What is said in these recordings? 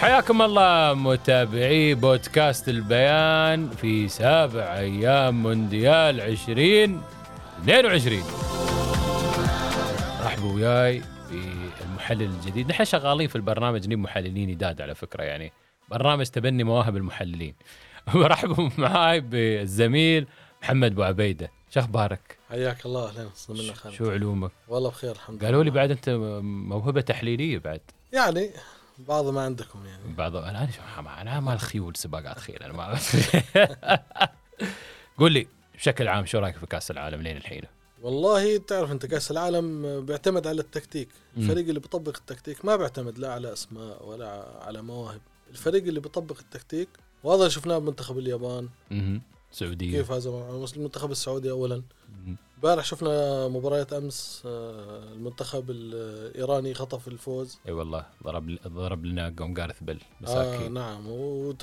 حياكم الله متابعي بودكاست البيان في سابع أيام مونديال 2022 رحبوا وياي في المحلل الجديد. نحن شغالين في البرنامج نجيب محللين جداد على فكرة يعني. برنامج تبني مواهب المحللين. رحبوا معاي بالزميل محمد أبو عبيدة. شو أخبارك؟ حياك الله أهلا وسهلا. خالد شو علومك؟ والله بخير الحمد لله قالوا لي بعد أنت موهبة تحليلية بعد. يعني بعض ما عندكم يعني بعض أنا أنا ما الخيول سباقات خيل أنا ما قول لي بشكل عام شو رأيك في كأس العالم لين الحين؟ والله تعرف أنت كأس العالم بيعتمد على التكتيك. الفريق اللي بيطبق التكتيك ما بيعتمد لا على أسماء ولا على مواهب الفريق اللي بيطبق التكتيك وهذا شفناه بمنتخب اليابان مهم. سعودية كيف هذا المنتخب السعودي اولا. امبارح شفنا مباريات أمس آه، المنتخب الإيراني خطف الفوز. إي والله ضرب ضرب لنا قوم جارث بيل آه مساكين نعم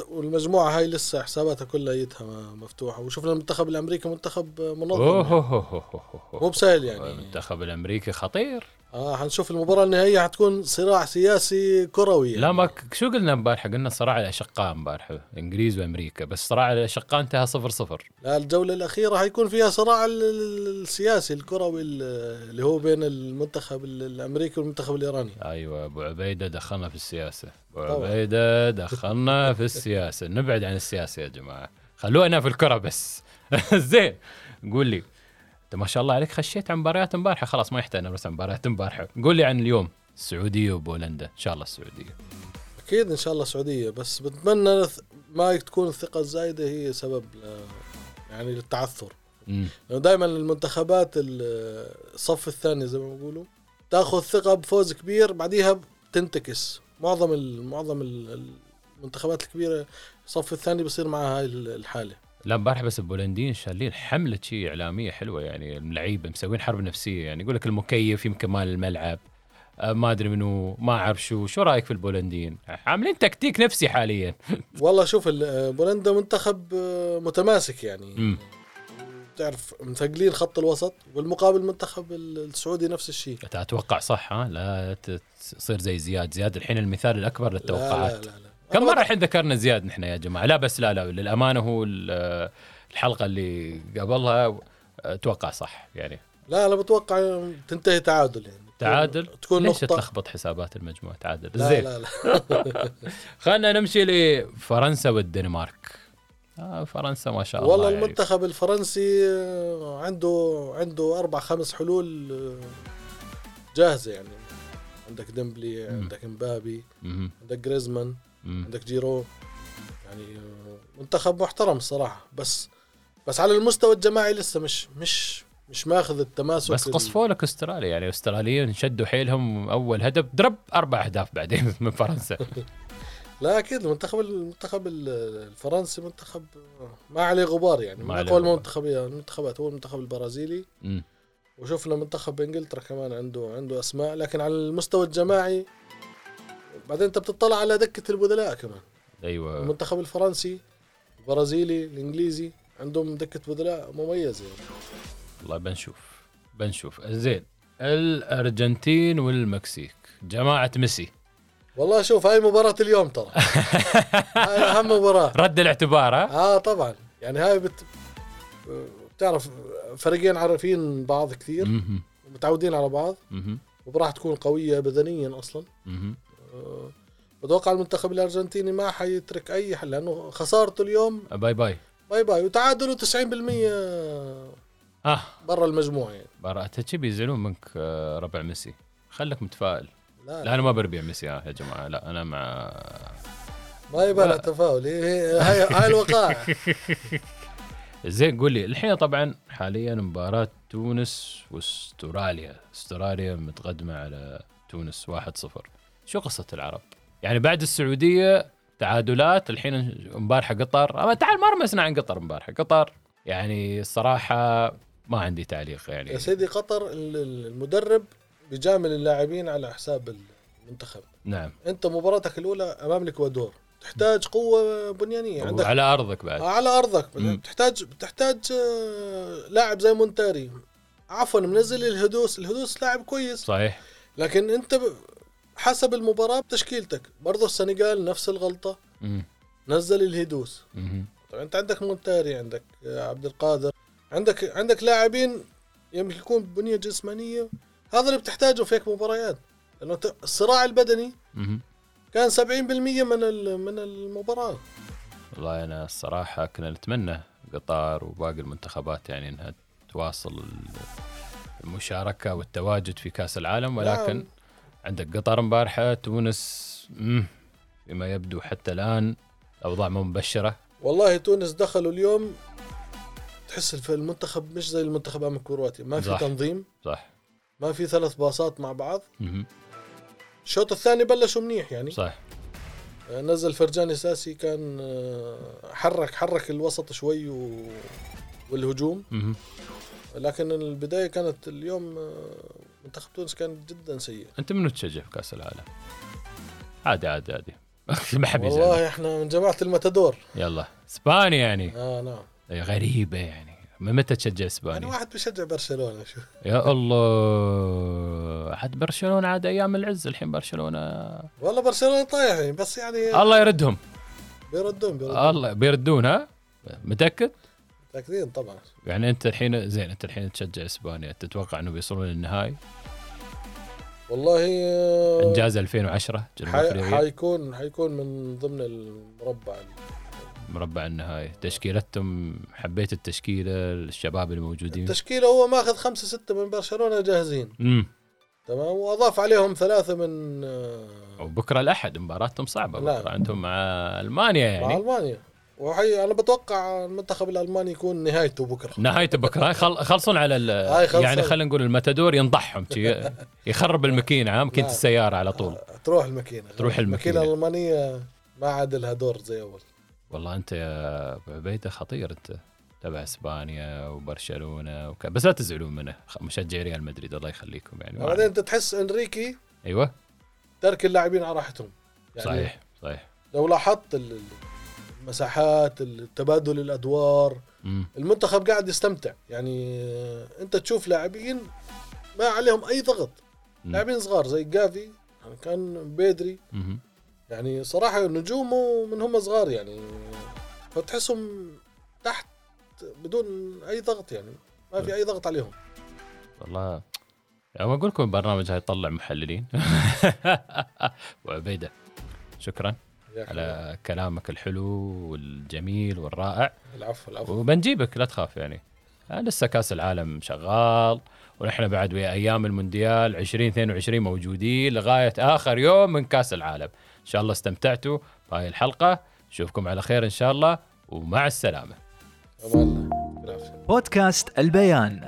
والمجموعة هاي لسه حساباتها كلها يدها مفتوحة. وشفنا المنتخب الأمريكي منتخب منظم يعني. هو هو مو بسهل يعني. المنتخب الأمريكي خطير. آه حنشوف المباراة النهائية حتكون صراع سياسي كروي يعني. لا ما ك- شو قلنا امبارح؟ قلنا صراع الأشقاء امبارح إنجليز وأمريكا بس صراع الأشقاء انتهى صفر صفر. لا الجولة الأخيرة حيكون فيها صراع ال- ال- السياسي الكروي ال- اللي هو بين المنتخب ال- الأمريكي والمنتخب الإيراني. أيوه أبو عبيدة دخلنا في السياسة. أبو طبعا. عبيدة دخلنا في السياسة. نبعد عن السياسة يا جماعة. خلونا في الكرة بس. زين قول لي. أنت ما شاء الله عليك خشيت عن مباريات امبارحة. خلاص ما يحتاج بس مباريات امبارحة. قول لي عن اليوم. السعوديه وبولندا. إن شاء الله السعودية. أكيد إن شاء الله سعودية بس بتمنى ما تكون الثقة الزايدة هي سبب يعني للتعثر. امم لأنه دائما المنتخبات ال- الصف الثاني زي ما بيقولوا تأخذ ثقة بفوز كبير بعديها بتنتكس. معظم معظم ال- المنتخبات الكبيرة الصف الثاني بصير معها هاي ال- الحالة. لا امبارح بس البولنديين شالين حملة شيء إعلامية حلوة يعني اللعيبه مسوين حرب نفسية يعني يقول لك المكيف يمكن مال الملعب آه، ما أدري منو ما أعرف شو شو رأيك في البولنديين عاملين تكتيك نفسي حاليا. والله شوف بولندا منتخب آه، متماسك يعني. امم تعرف مثقلين خط الوسط والمقابل المنتخب ال- السعودي نفس الشيء. أتوقع صح ها؟ لا تصير زي زياد. زياد الحين المثال الأكبر للتوقعات لا لا لا, لا. كم مرة الحين ذكرنا زياد نحن يا جماعة؟ لا بس لا لا للأمانة هو ال- الحلقة اللي قبلها أتوقع صح يعني. لا أنا بتوقع تنتهي تعادل يعني. تعادل؟ تكون ليش نقطة. تلخبط حسابات المجموعة؟ تعادل. لا زين. لا لا. خلينا نمشي لفرنسا والدنمارك. آه فرنسا ما شاء الله والله يعني. المنتخب الفرنسي آه، عنده عنده أربع خمس حلول آه، جاهزة يعني. عندك ديمبلي. عندك مبابي. عندك جريزمان. عندك جيرو. يعني آه، منتخب محترم الصراحه بس بس على المستوى الجماعي لسه مش مش مش ماخذ التماسك بس قصفوا لك أستراليا. يعني الاستراليين شدوا حيلهم أول هدف. ضرب أربع أهداف بعدين من فرنسا. لا أكيد. المنتخب المنتخب ال- الفرنسي منتخب ما عليه غبار يعني. ما من أقوى غبار. المنتخب المنتخبات. هو المنتخب البرازيلي. مم. وشفنا منتخب إنجلترا كمان عنده عنده أسماء. لكن على المستوى الجماعي بعدين انت بتطلع على دكة البدلاء كمان. أيوه. المنتخب الفرنسي البرازيلي الإنجليزي عندهم دكة بدلاء مميزة يعني. والله بنشوف بنشوف. زين الأرجنتين والمكسيك. جماعة ميسي. والله شوف هاي مباراة اليوم ترى. هاي أهم مباراة. رد الاعتبار ها؟ آه طبعا. يعني هاي بت... بتعرف فريقين عارفين بعض كثير. متعودين على بعض. وراح تكون قوية بدنيا. آه، بتوقع المنتخب الأرجنتيني ما حيترك أي حل لأنه خسارته اليوم bye bye. bye bye وتعادله 90% آه برا المجموعة يعني. ترى تشي بيزعلون منك آه، ربع ميسي؟ خليك متفائل. لا, لا. أنا ما بربع ميسي يا جماعة. لا أنا مع ما يبقى لها تفاؤل. هاي هاي الوقائع. زين قول لي الحين طبعا حاليا مباراة تونس وأستراليا. أستراليا متقدمة على تونس 1-0 شو قصة العرب؟ يعني بعد السعودية تعادلات الحين امبارحه قطر. أما تعال ما رمسنا عن قطر امبارحه قطر يعني الصراحة ما عندي تعليق يا يعني سيدي قطر ال- ال- المدرب بيجامل اللاعبين على حساب المنتخب. نعم. أنت مباراتك الأولى أمام الإكوادور. تحتاج قوة بنيانية. عندك على أرضك بعد. على أرضك. بتحتاج بتحتاج آه، لاعب زي مونتاري. عفوا منزل الهدوس. الهدوس لاعب كويس. صحيح. لكن أنت حسب المباراة بتشكيلتك برضه السنغال نفس الغلطة مم. نزل الهدوس مهم. طبعا انت عندك مونتاري عندك عبد القادر عندك عندك لاعبين يمكن يكون بنية جسمانية هذا اللي بتحتاجه في هيك مباريات لأنه الصراع البدني مهم. كان 70% من من المباراة والله أنا الصراحة كنا نتمنى قطر وباقي المنتخبات يعني إنها تواصل ال- المشاركة والتواجد في كأس العالم ولكن نعم. عندك قطر امبارحة تونس مم، فيما يبدو حتى الآن اوضاع مو مبشرة. والله تونس دخلوا اليوم تحس المنتخب مش زي المنتخب أمام كرواتيا. ما في صح. تنظيم صح. ما في ثلاث باصات مع بعض. الشوط الثاني بلشوا منيح يعني. صح. نزل فرجاني ساسي كان آه، حرك حرك الوسط شوي و... والهجوم. مهم. لكن البداية كانت اليوم آه، منتخب تونس كان جدا سيء. أنت منو تشجع في كأس العالم؟ عادي عادي عادي. ما حد والله إحنا من جماعة المتادور يلا. إسبانيا يعني. آه نعم. غريبة يعني. من متى تشجع أنا اسبانيا؟ واحد بشجع برشلونة شو. يا الله. حد برشلونة عاد أيام العز الحين برشلونة. والله برشلونة طايحين بس يعني الله يردهم. بيردون بيردون. الله بيردون ها؟ متأكد؟ متاكدين طبعا. يعني أنت الحين زين أنت الحين تشجع إسبانيا تتوقع انه بيوصلون للنهائي؟ والله آه، إنجاز 2010 جنوب. أفريقيا؟ حيكون حيكون من ضمن المربع. مربع النهائي. تشكيلتهم حبيت التشكيلة الشباب الموجودين التشكيلة هو ماخذ خمسة ستة من برشلونة جاهزين. امم تمام؟ وأضاف عليهم ثلاثة من آه، وبكره الأحد مباراتهم صعبة. بكرة عندهم مع ألمانيا مع يعني ألمانيا. وحي أنا بتوقع المنتخب الألماني يكون نهايته بكرة. نهايته بكرة. خل... خلصون على ال... يعني خلينا نقول الماتادور ينضحهم. يخرب الماكينة ماكينه. السيارة على طول. تروح الماكينة. تروح الماكينة. الألمانية ما عاد لها دور زي أول. والله أنت يا أبو عبيده خطير. أنت تبع إسبانيا وبرشلونة وك... بس لا تزعلون منه. مشجعي ريال مدريد. الله يخليكم يعني. بعدين أنت تحس إنريكي أيوه. ترك اللاعبين على راحتهم. يعني صحيح صحيح. لو لاحظت ال- المساحات التبادل الأدوار. امم المنتخب قاعد يستمتع. يعني أنت تشوف لاعبين ما عليهم أي ضغط. لاعبين صغار زي جافي يعني كان بيدري. مهم. يعني صراحة نجومه من هم صغار يعني. فتحسهم تحت بدون أي ضغط يعني. ما في أي ضغط عليهم. والله يعني أقول لكم البرنامج هيطلع محللين. وعبيدة. شكرا. على كلامك الحلو والجميل والرائع. العفو العفو. وبنجيبك لا تخاف يعني. آه، لسه كأس العالم شغال ونحن بعد ويا أيام المونديال 2022 موجودين لغاية آخر يوم من كأس العالم. إن شاء الله استمتعتوا بهاي الحلقة. نشوفكم على خير إن شاء الله ومع السلامة. بودكاست البيان.